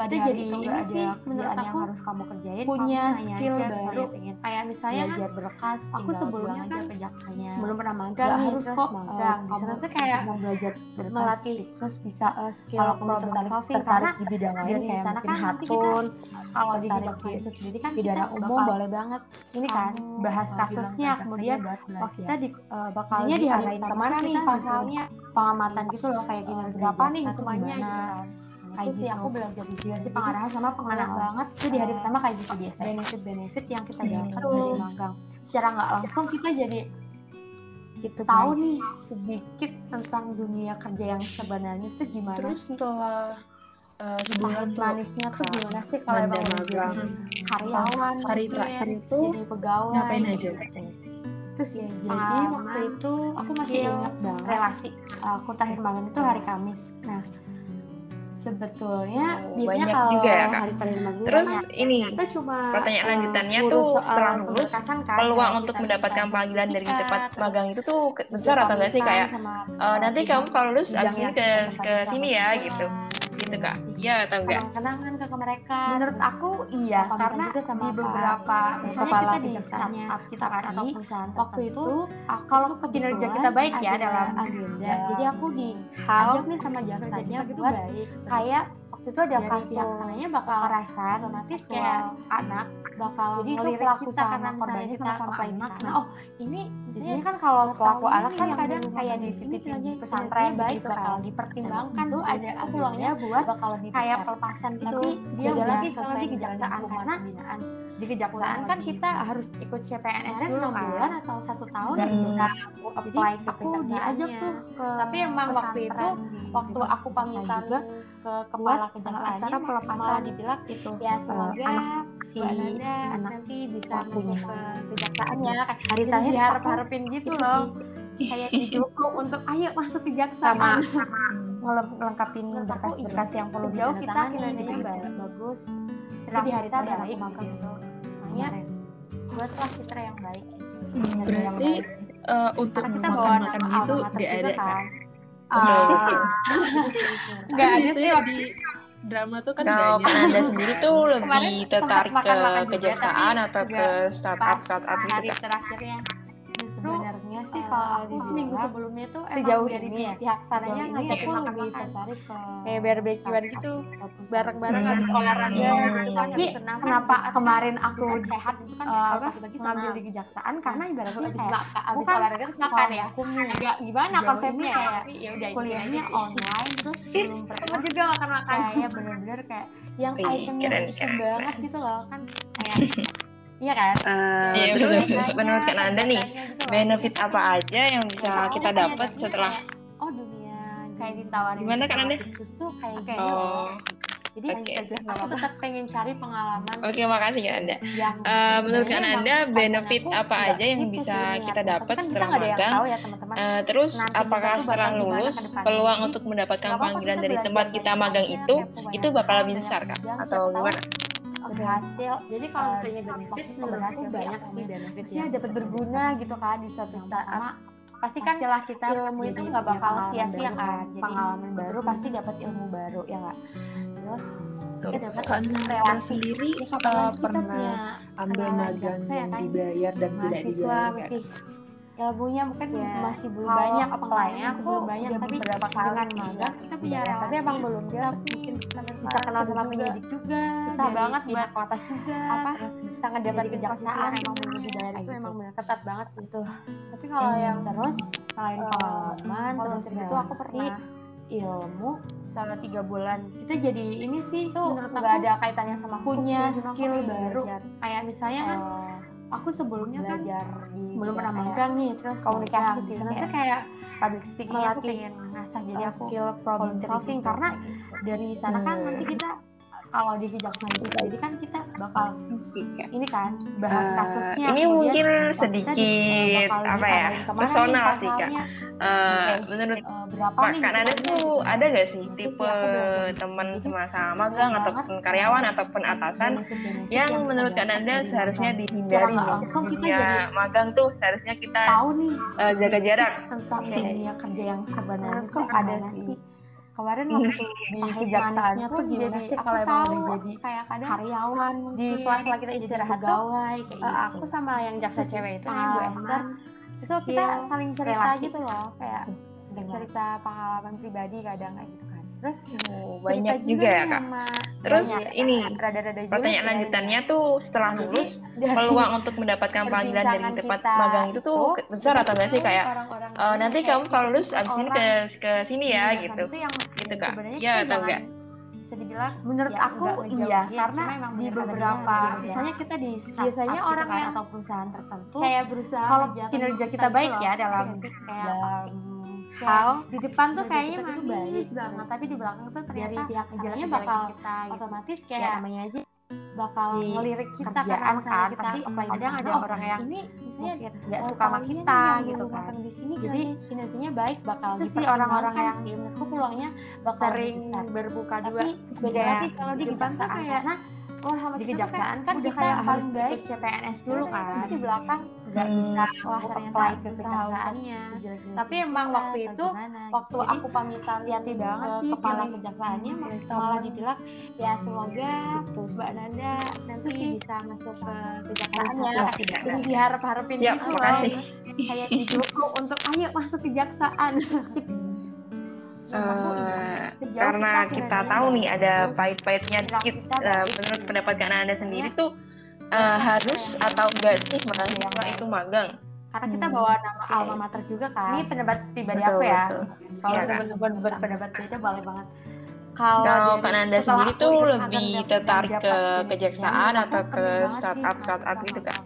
pada itu jadi ini sih menurut aku yang harus kamu kerjain punya skill aja, baru. kayak misalnya belajar kan, berkas aku sebelumnya kan kejaksanya belum pernah magang nih harus kok magang sana tuh kayak mau belajar berkas melatih terus bisa uh, skill kalau kamu tertarik, tertarik di bidang lain kayak sana kan hatun kalau di kejaksaan itu sendiri kan pidana umum boleh banget. ini kan bahas kasusnya kemudian wah kita di uh, bakalnya diarahin ke mana nih pasalnya pengamatan gitu loh kayak gimana berapa nih hukumannya kayak sih aku belajar di sih pengarahan sama pengarahan banget. Itu di hari pertama kayak gitu biasa. Benefit benefit yang kita dapat dari magang. Secara nggak langsung kita jadi gitu tahu nih sedikit tentang dunia kerja yang sebenarnya itu gimana terus setelah uh, sebulan tuh manisnya tuh gimana sih kalau emang magang. karyawan hari terakhir itu jadi pegawai. ngapain aja itu? Sih jadi waktu itu aku masih ingat banget. relasi aku terakhir magang itu hari Kamis. Nah sebetulnya oh, biasanya kalau juga ya, hari penerima terus ya, ini itu cuma pertanyaan uh, lanjutannya tuh setelah lulus kan, peluang untuk mendapatkan panggilan dari tempat magang itu tuh besar atau enggak sih? kayak uh, nanti kamu kalau lulus abis ke ke sini ya gitu gitu kak. Iya atau enggak kenangan ke mereka. Menurut aku iya karena juga sama di beberapa misalnya kita di startup kita atau perusahaan waktu itu kalau kinerja kita baik ya dalam agenda. Jadi aku di hal nih sama jaksanya gitu baik. kayak waktu itu ada kasus yang sananya bakal kekerasan otomatis kayak anak bakal jadi itu pelaku sama korbannya sama-sama anak nah oh ini biasanya kan kalau pelaku anak kan kadang kayak di sini pesantren baik gitu bakal kan. dipertimbangkan tuh ada peluangnya buat bakal kayak pelepasan. Gitu dia udah lagi kalau di kejaksaan karena di kejaksaan kan kita harus ikut CPNS dulu kan. bulan atau satu tahun dan bisa apply ke aku diajak tuh ke tapi emang waktu itu waktu aku pamitan ke kepala kejaksaan pelepasan. dibilang gitu. Ya semoga anak si anak nanti bisa masuk ke kejaksaan ya. Hari terakhir harap harapin gitu loh. kayak didukung untuk ayo masuk kejaksaan sama ngelengkapin berkas-berkas yang perlu jauh kita kinerjanya bagus. Tapi di hari terakhir aku magang makanya buatlah citra yang baik. Hmm, berarti uh, untuk makan makan Ah. nggak ada iya, sih iya. di drama tuh kan kalau anda sendiri tuh lebih tertarik ke kejayaan atau ke startup startup gitu. Hari terakhirnya sebenarnya sih eh, kalau aku seminggu ya, sebelumnya tuh sejauh ini ya pihak sananya ngajakin ya, makan lebih tertarik ke kayak barbekyuan gitu bareng-bareng habis olahraga iya, gitu kan, iya. tapi kan kenapa kan kemarin aku sehat itu kan eh, ngambil di kejaksaan hmm. karena ibaratnya habis habis olahraga terus makan ya? agak gimana iya, konsepnya ya? ya kuliahnya online terus belum pernah juga makan-makan. kayak bener-bener kayak yang itemnya banget gitu loh kan kayak Iya kan? Uh, iya, terus bener. menurut Kak Nanda nih, benefit apa aja yang bisa ya, kita dapat setelah oh dunia kayak ditawarin gimana Kak Nanda? Khusus tuh kayak kayak oh. Jadi okay. aku tetap pengen cari pengalaman. Oke, okay, makasih Kak Nanda. Yang uh, menurut Kak Nanda benefit apa aja yang bisa kita dapat kan setelah magang? Ya, teman -teman. Uh, terus Nanti apakah setelah lulus peluang untuk mendapatkan panggilan dari tempat kita magang itu itu bakal lebih besar Kak atau gimana? okay. berhasil. Jadi kalau ah, misalnya benefit berhasil banyak sih benefit maksudnya dapat berguna gitu kan di suatu saat. pasti kan Pastilah kita ilmu itu nggak bakal sia-sia kan. Jadi pengalaman baru. pasti dapat ilmu baru ya nggak? Terus kita dapat sendiri uh, pernah ambil magang kan? yang dibayar dan tidak dibayar masih labunya mungkin ya. masih belum Kalo banyak apply-nya aku belum banyak tapi beberapa kali dengan kita punya ya, relasi tapi emang belum dia mungkin bisa kenal sama penyidik juga. susah dari banget buat kota atas juga. apa bisa ngedapat kejaksaan emang menuju daerah itu gitu. emang benar ketat banget sih itu. Tapi kalau iya, yang terus selain eh, pengalaman terus itu aku pernah ilmu selama tiga bulan. kita jadi ini sih tuh menurut nggak ada kaitannya sama punya skill gitu. baru. Kayak misalnya kan eh, aku sebelumnya kan Belajar kan di, belum pernah magang nih terus komunikasi ya, sih itu ya. kayak public speaking aku pengen ngasah jadi aku skill problem solving. karena gitu. dari sana kan hmm. nanti kita kalau di kejaksaan itu jadi kan kita bakal ini kan bahas eh, kasusnya uh, ini mungkin sedikit apa ya personal sih kak. Eh, menurut eh, berapa nih? Kak ada tuh ada gak sih tipe teman semasa magang ataupun karyawan ataupun atasan yang menurut Kak Nanda seharusnya dihindari ya? magang tuh seharusnya kita tahu nih eh, jaga jarak. tentang okay. dunia kerja yang sebenarnya kok ada sih. kemarin waktu di kejaksaan tuh gimana jadi, sih kalau emang kayak kadang karyawan di sela-sela kita istirahat tuh gitu. aku sama yang jaksa cewek itu yang Bu Esther itu kita iya, saling cerita relasi. gitu loh kayak dengan cerita pengalaman pribadi kadang kayak gitu kan. Terus oh, banyak juga, juga ya kak. terus ya, ini rada-rada juga pertanyaan lanjutannya ya. tuh setelah lulus peluang untuk mendapatkan panggilan dari tempat magang itu tuh besar atau enggak sih kayak orang -orang uh, eh, nanti kayak kamu kalau lulus abis ini ke ke sini ya, iya, gitu. gitu kak. ya atau enggak? bisa dibilang menurut ya, aku iya karena di beberapa gitu ya. misalnya kita di biasanya gitu orang kan, yang atau perusahaan tertentu kayak berusaha kalau kinerja kita gitu baik ya dalam iya, hal di depan tuh kayaknya manis banget tapi di belakang tuh ternyata pihak kerjanya bakal kita, gitu. otomatis ya. kayak namanya aja bakal di ngelirik kita kan kerjaan kan kita. pasti apply ada ada oh, orang yang ini misalnya nggak suka sama kita gitu kan. di sini jadi kinerjanya baik bakal itu sih orang-orang yang sih menurutku pulangnya bakal sering berbuka dua tapi beda iya, lagi kalau di Jepang tuh kayak nah Oh, di kan kejaksaan kan, kan kita kayak harus baik. CPNS dulu iya, kan? kan. Di belakang nggak hmm. bisa wah ternyata itu kejaksaannya tapi emang iya, waktu itu gimana, gitu. waktu gitu. aku pamitan hati banget sih kepala kejaksaannya gitu. malah dibilang ya hmm, semoga gitu. mbak Nanda nanti sih. bisa masuk ke kejaksaannya ya. ini diharap-harapin ya, gitu loh kayak didukung untuk ayo masuk kejaksaan sip Uh, karena kita, kita tahu nih gitu. ada pahit-pahitnya dikit uh, menurut pendapat Kak Nanda sendiri ya. tuh uh, harus atau enggak sih mahasiswa itu magang? Karena kita bawa hmm, nama okay. alma mater juga kan. Ini pendapat pribadi aku ya. kalau ya, kan? benar pendapat beda boleh banget. Kalau kan anda sendiri tuh lebih tertarik ke kejaksaan atau ke startup startup gitu kan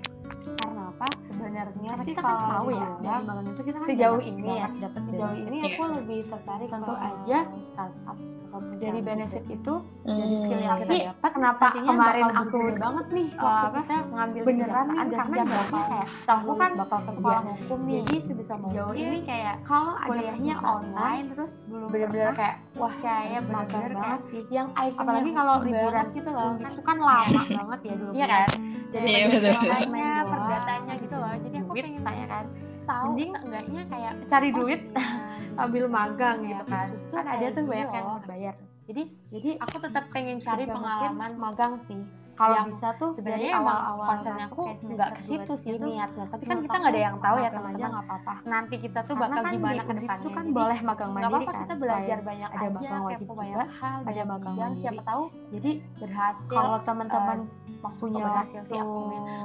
karena apa? Sebenarnya sih kita kan tahu ya dari itu kita kan sejauh ini ya. sejauh ini aku lebih tertarik tentu aja startup. Pemesan jadi benefit itu hmm. jadi skill yang kita dapat kenapa kemarin aku banget nih? Waktu apa, kita ngambil beneran nih, ada karena bakal kayak tahu kan bakal ke sekolah hukum nih jadi sebisa mungkin ini kayak kalau kuliahnya online terus belum bener-bener kayak wah kayak mager banget sih. yang apalagi kalau liburan gitu loh itu kan lama banget ya dulu iya kan? Jadi iya, yeah, perdatanya iya gitu loh. Jadi aku pengen saya. kan tahu Mending, seenggaknya kayak cari oh, duit iya. ambil magang ya, gitu kan. justru kan ada tuh banyak yang berbayar jadi jadi aku tetap pengen cari pengalaman magang sih. kalau bisa tuh sebenarnya awal konsennya aku nggak ke situ sih gitu. niatnya. Tapi iya, kan kita nggak ada yang tahu ya teman-teman. apa-apa. Nanti kita tuh bakal kan gimana ke depannya. itu kan boleh magang mandiri kan kita belajar banyak ada magang wajib juga ada magang mandiri siapa tahu jadi berhasil kalau teman-teman eh, punya berhasil sih aku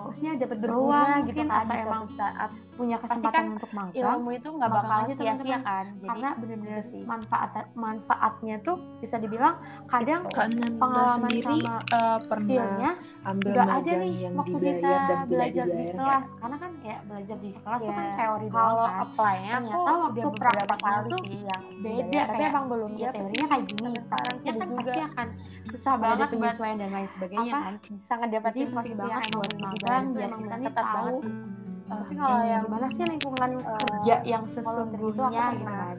maksudnya dapat berguna gitu kan atau emang saat punya kesempatan kan untuk magang ilmu itu nggak bakal sia-sia kan? Jadi karena benar-benar sih. manfaat manfaatnya tuh bisa dibilang kadang Kak Nanda pengalaman sendiri sama pernah skillnya nggak ada nih yang waktu kita dan belajar di kelas. karena kan kayak belajar di kelas tuh kan Ya, teori kalau doang kan. apply-nya ternyata waktu beberapa kali tuh sih yang beda tapi emang belum ya teorinya kayak gini prakteknya sih kan juga pasti akan susah banget buat penyesuaian dan lain sebagainya kan. bisa ngedapetin posisi yang banget buat magang biar kita ketat tahu tapi kalau yang gimana sih lingkungan eh, kerja yang volunteer itu aku sesungguhnya gitu pernah kan?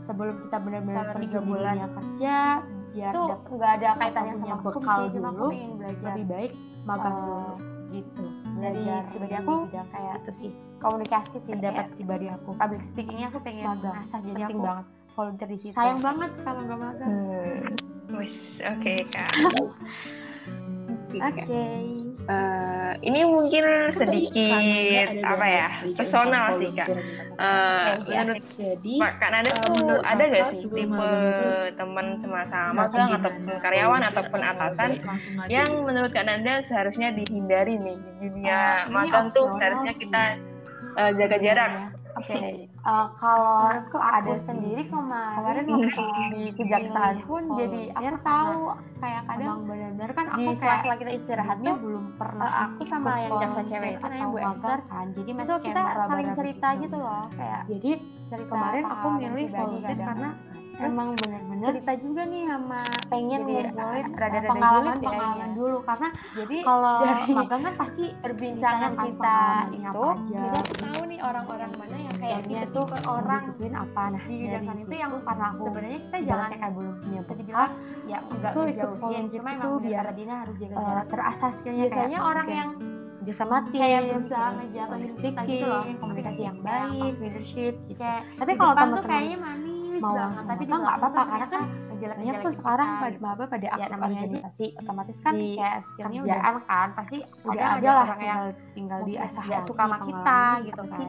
Sebelum kita benar-benar di bulan. kerja biar itu nggak ada kaitannya sama bekal sih cuma aku dulu, pengen belajar. lebih baik magang Eh, dulu gitu. Dari pribadi pribadi aku kayak itu sih. komunikasi sih pendapat kayak pribadi aku. public speakingnya aku pengen magang. asah jadi penting aku banget volunteer di situ. sayang banget kalau nggak magang. Hmm. Wis, oke kak. oke Eh, ini mungkin sedikit apa ya personal sih kak. Eh, Oke, ya. menurut Jadi Kak Nada Eh, tuh ada gak sih tipe teman semasa merasa magang gimana? ataupun karyawan ataupun atau atasan yang gitu? menurut Kak Nanda seharusnya dihindari nih di dunia Eh, ini magang tuh seharusnya kita eh, jaga jarak. oke Eh, kalau Menurutku aku ada sih. sendiri kemarin kemarin waktu di kejaksaan pun jadi aku volunteer tahu kayak kadang benar-benar kan aku kayak sela-sela kita istirahatnya belum pernah eh, aku sama yang jaksa cewek itu namanya Bu Esther kan jadi masih kita saling cerita gitu. gitu loh kayak jadi cerita kemarin aku milih volunteer karena emang benar-benar cerita juga nih sama pengen ngumpulin rada-rada pengalaman julid ya pengalaman ini. dulu. Karena jadi kalau dari magang kan pasti perbincangan kita itu terus tahu nih orang-orang mana yang kayak gitu tuh tipe orang dibutuhin apa. Nah di kejaksaan itu yang karena aku sebenarnya kita jangan kayak belum punya bekal dibilang ya enggak tuh ikut volunteer cuma itu biar Dina harus jaga eh, jarak. terasah skillnya biasanya orang yang dia sama tim kayak berusaha kita speaking gitu loh, komunikasi yang baik leadership gitu. Kayak tapi di kalau teman-teman kayaknya manis mau banget, langsung tapi di nggak apa-apa karena kan banyak tuh sekarang pada maba pada Ya, aktif aja organisasi otomatis kan di kayak skillnya udah kerjaan kan pasti udah ada ada lah orang yang tinggal diasah nggak lagi suka sama kita gitu apa kan. sih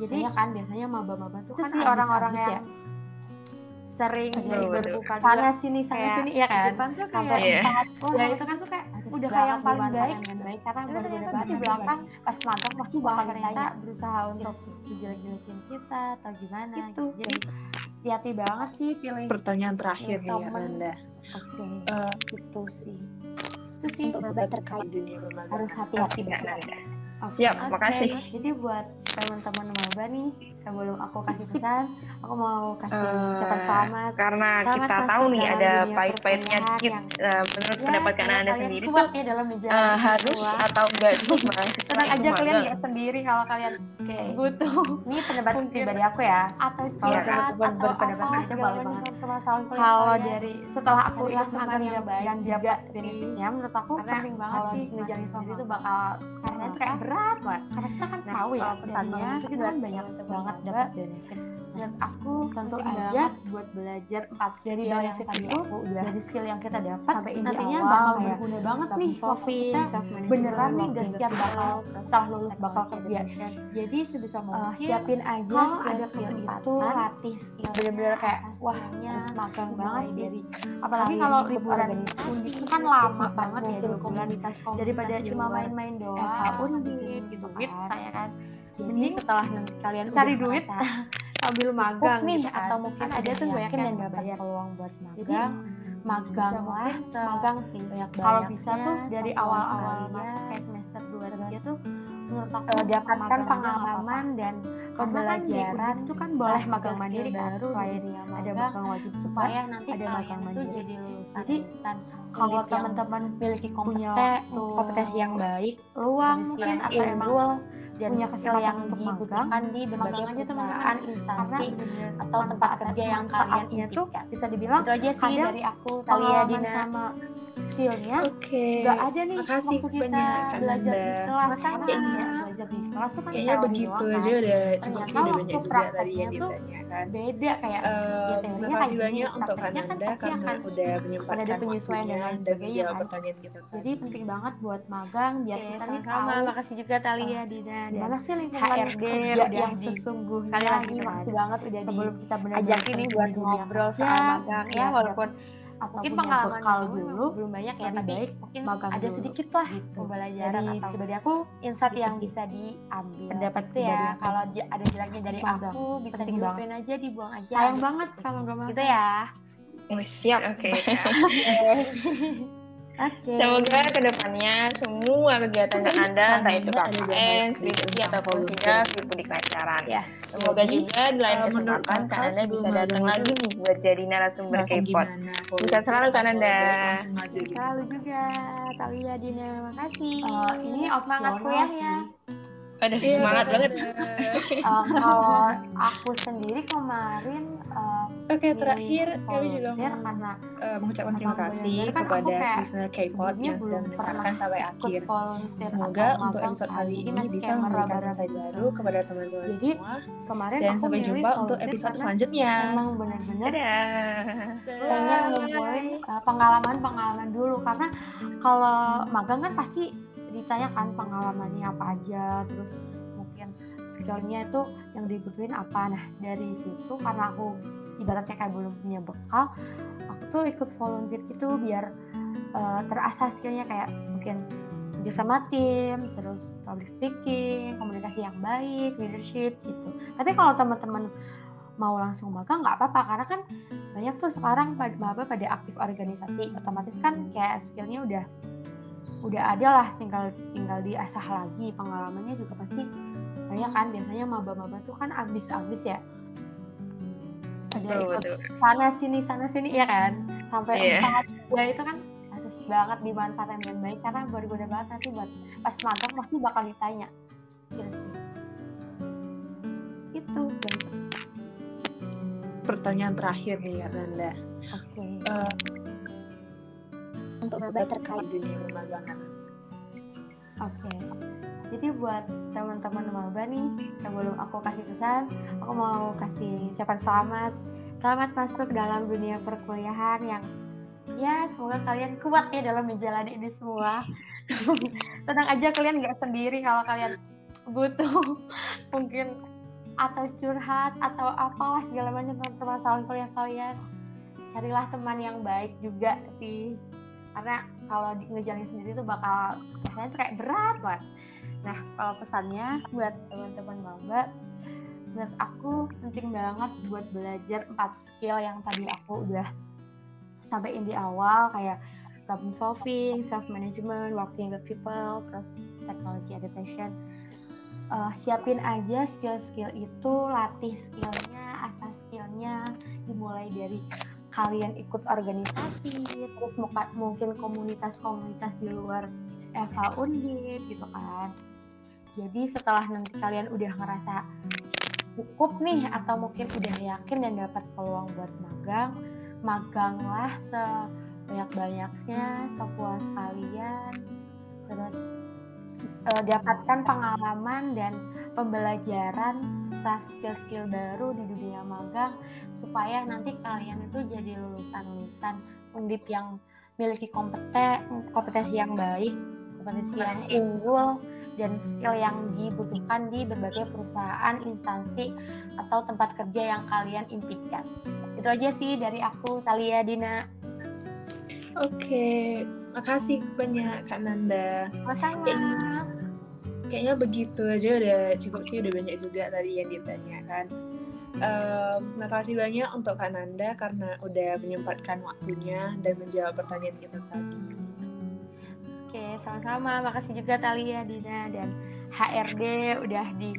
jadi Iya kan biasanya maba-maba tuh kan sih orang-orang abis-abis yang sering ya, berbuka panas sini sana sini ya di kan? sampai Iya. empat ya itu kan tuh kayak udah kayak banget yang paling baik dengan baik karena tapi benar-benar ternyata di banget belakang pas magang pasti bakal ditanya berusaha untuk Yes. dijelek-jelekin kita atau gimana Itu, gitu. jadi hati-hati banget sih pilih Pertanyaan terakhir nih ya. Nanda. oke Eh, itu sih itu sih untuk debat terkait dunia harus hati-hati Nanda. Oke. Oke, makasih. Jadi buat teman-teman maba nih, sebelum aku kasih Sip, sip. pesan, aku mau kasih Eh, ucapan selamat. Karena Selamat kita tahu nih ada pahit-pahitnya dikit yang- eh, menurut Ya, pendapat kalian sendiri kuat tuh ya dalam menjalani harus semua. atau enggak sih Tenang aja kalian magang? nggak sendiri kalau kalian oke butuh ini pendapat Mungkin. pribadi aku ya atau Iya, atau berpendapat apa beda segala boleh macam banget. kalau dari setelah aku teman magang yang yang sih. benefitnya menurut aku penting banget kalau sih sama sendiri itu bakal karena itu kayak berat banget karena kita kan Nah, tahu ya kalau pesannya itu kan banyak banget dapat benefit. Menurut aku tentu aja banget buat belajar empat dari skill yang tadi itu aku udah dari skill yang kita dapat sampai ini nantinya awal, bakal kayak berguna banget nih. Kita self-management, beneran nih udah working siap bakal setelah lulus bakal kerja. jadi sebisa Eh, mungkin siapin aja kalau skill ada kesempatan, itu latih skill bener-bener kayak wah magang banget sih. dari apalagi kalau liburan itu kan lama sempat banget ya bulan komunitas daripada cuma main-main doang Undip, gitu kan. saya kan mending setelah nanti kalian cari duit sambil magang nih gitu kan. atau mungkin ada tuh banyak yang nggak bayar peluang buat jadi magang. magang sebisa lah mungkin magang sih banyak kalau bisa tuh banyaknya dari awal-awal masuk kayak semester 2 3 Terus, tuh menurut aku eh, dapatkan magang pengalaman dan pembelajaran kan Undip itu kan boleh magang mandiri kan. baru selain ada magang magang wajib supaya nanti ada magang mandiri. jadi lulusan Jadi, kalau teman-teman memiliki kompeten kompetensi yang baik luang mungkin atau emang dan punya skill yang dibutuhkan di berbagai perusahaan teman-teman. instansi atau tempat kerja yang kalian tuh impikan bisa dibilang itu aja sih kadang dari aku Talia pengalaman Dina sama skillnya Oke. nggak ada nih Makasih waktu kita banyak, belajar di kelas Sama-sama. karena ya, belajar di kelas tuh kan Kayaknya begitu doang, aja kan. udah cukup sih udah banyak juga tadi yang prakteknya tuh ditanya kan. beda kayak Eh, ya teorinya makasih gini, banyak untuk prakteknya kan karena akan udah menyempatkan ada penyesuaian dan waktunya lain dan sebagainya, menjawab kan. pertanyaan kita tadi. jadi penting banget buat magang biar kita nih sama-sama. tahu Makasih juga Talia, Dina, dan sih lingkungan HRD kerja yang sesungguhnya Kali lagi gitu makasih kan. banget udah sebelum kita benar-benar nih terjun buat ngobrol soal magang ya biar walaupun atau mungkin punya pengalaman bekal kamu dulu belum banyak ya tapi baik mungkin magang ada dulu. sedikit lah Gitu. pembelajaran Dari atau pribadi aku insight gitu yang sih. bisa diambil Pendapat pribadi ya aku. kalau ada jeleknya dari Semoga. aku bisa dilupain aja dibuang aja sayang banget kalau gak mau gitu ya Oh, siap, oke. oke Semoga ke depannya semua kegiatan Tadi Anda, entah itu KKN, skripsi, ataupun tidak, skripsi keacaraan. Ya. Semoga Jadi, juga di lain kesempatan Kak sebelum bisa datang lagi nih buat jadi narasumber K-pop. Bisa selalu, Kak aja gitu. selalu juga Talia Dina makasih Eh, ini semangat kuliahnya sih. Aduh, Iya, semangat banget. Eh, kalau aku sendiri kemarin eh, Oke, milih terakhir kami juga mau karena eh, mengucapkan terima kasih kan kepada kayak listener K-pop yang sudah mendengarkan sampai akhir. Semoga untuk episode kali ini bisa memberikan meraba-raba insight gitu. baru kepada teman-teman semua. kemarin Dan sampai jumpa untuk episode selanjutnya. emang benar-benar Dadah. pengen ngumpulin uh, pengalaman-pengalaman dulu karena kalau magang kan pasti ditanyakan pengalamannya apa aja terus mungkin skillnya itu yang dibutuhin apa. Nah dari situ karena aku ibaratnya kayak belum punya bekal aku tuh ikut volunteer gitu biar uh, terasah skillnya. Kayak mungkin kerja sama tim terus public speaking komunikasi yang baik leadership gitu. Tapi kalau teman-teman mau langsung magang nggak apa-apa karena kan banyak tuh sekarang pada maba pada aktif organisasi. Otomatis kan kayak skillnya udah udah ada lah tinggal tinggal diasah lagi. Pengalamannya juga pasti banyak kan. Biasanya maba-maba tuh kan abis-abis ya. Ada Betul, ikut betul. sana sini sana sini ya kan? Sampai Iya. empat ya itu kan harus banget dimanfaatkan dengan baik karena berguna banget nanti buat pas magang pasti bakal ditanya. Gitu sih. Itu guys. Pertanyaan terakhir nih Kak Nanda. oke. Eh, untuk untuk maba terkait dunia permagangan. Oke. Jadi buat teman-teman maba nih, sebelum aku kasih pesan, aku mau kasih ucapan selamat. Selamat masuk dalam dunia perkuliahan yang ya semoga kalian kuat ya dalam menjalani ini semua. Tenang aja kalian nggak sendiri kalau kalian butuh mungkin atau curhat atau apalah segala macam permasalahan kuliah kalian. Carilah teman yang baik juga sih karena kalau ngejalanin sendiri tuh bakal rasanya tuh kayak berat banget. Nah kalau pesannya buat teman-teman maba, menurut aku penting banget buat belajar empat skill yang tadi aku udah sampaikan di awal kayak problem solving, self management, working with people, terus technology adaptation. Eh, siapin aja skill-skill itu, latih skillnya, asah skillnya, dimulai dari kalian ikut organisasi, terus mungkin komunitas-komunitas di luar Eva Undip gitu kan. Jadi setelah nanti kalian udah ngerasa cukup nih atau mungkin udah yakin dan dapat peluang buat magang, maganglah sebanyak-banyaknya, sepuas kalian. Terus eh, dapatkan pengalaman dan pembelajaran serta skill-skill baru di dunia magang supaya nanti kalian itu jadi lulusan-lulusan undip yang memiliki kompeten kompetensi yang baik, kompetensi yang unggul dan skill yang dibutuhkan di berbagai perusahaan, instansi atau tempat kerja yang kalian impikan. Itu aja sih dari aku, Talia Dina. Oke, makasih banyak Kak Nanda. Sama-sama. Kayaknya begitu aja udah cukup sih, udah banyak juga tadi yang ditanyakan. Em, makasih banyak untuk Kak Nanda karena udah menyempatkan waktunya dan menjawab pertanyaan kita tadi. Oke, sama-sama. Makasih juga Talia, Dina, dan HRD udah di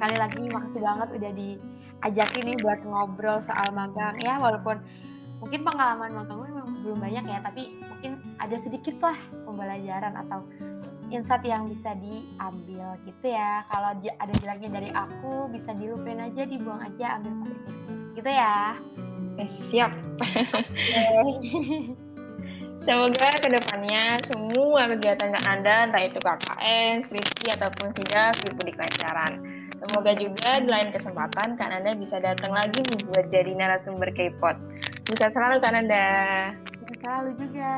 sekali lagi makasih banget udah diajakin nih buat ngobrol soal magang ya walaupun mungkin pengalaman magang gue memang belum banyak ya tapi mungkin ada sedikit lah pembelajaran atau insight yang bisa diambil gitu ya kalau ada jeleknya dari aku bisa dilupain aja dibuang aja ambil positifnya gitu ya Eh, siap. Semoga ke depannya semua kegiatan Anda, entah itu KKN, skripsi, ataupun sidak, di kelancaran. Semoga juga di lain kesempatan Kak Anda bisa datang lagi nih buat jadi narasumber K-pop. Bisa selalu Kak Anda. Selalu juga,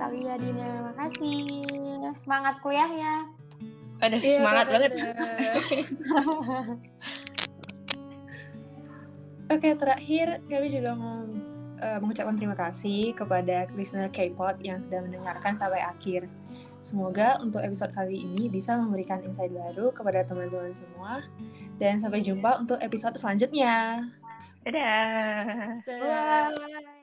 Talia Dina. Makasih. Semangat kuliah ya. Aduh, Iya, semangat banget. Oke, terakhir kami juga mau eh, mengucapkan terima kasih kepada listener K-pop yang sudah mendengarkan sampai akhir. Semoga untuk episode kali ini bisa memberikan insight baru kepada teman-teman semua. Dan sampai jumpa untuk episode selanjutnya. Dadah. Dadah. Bye.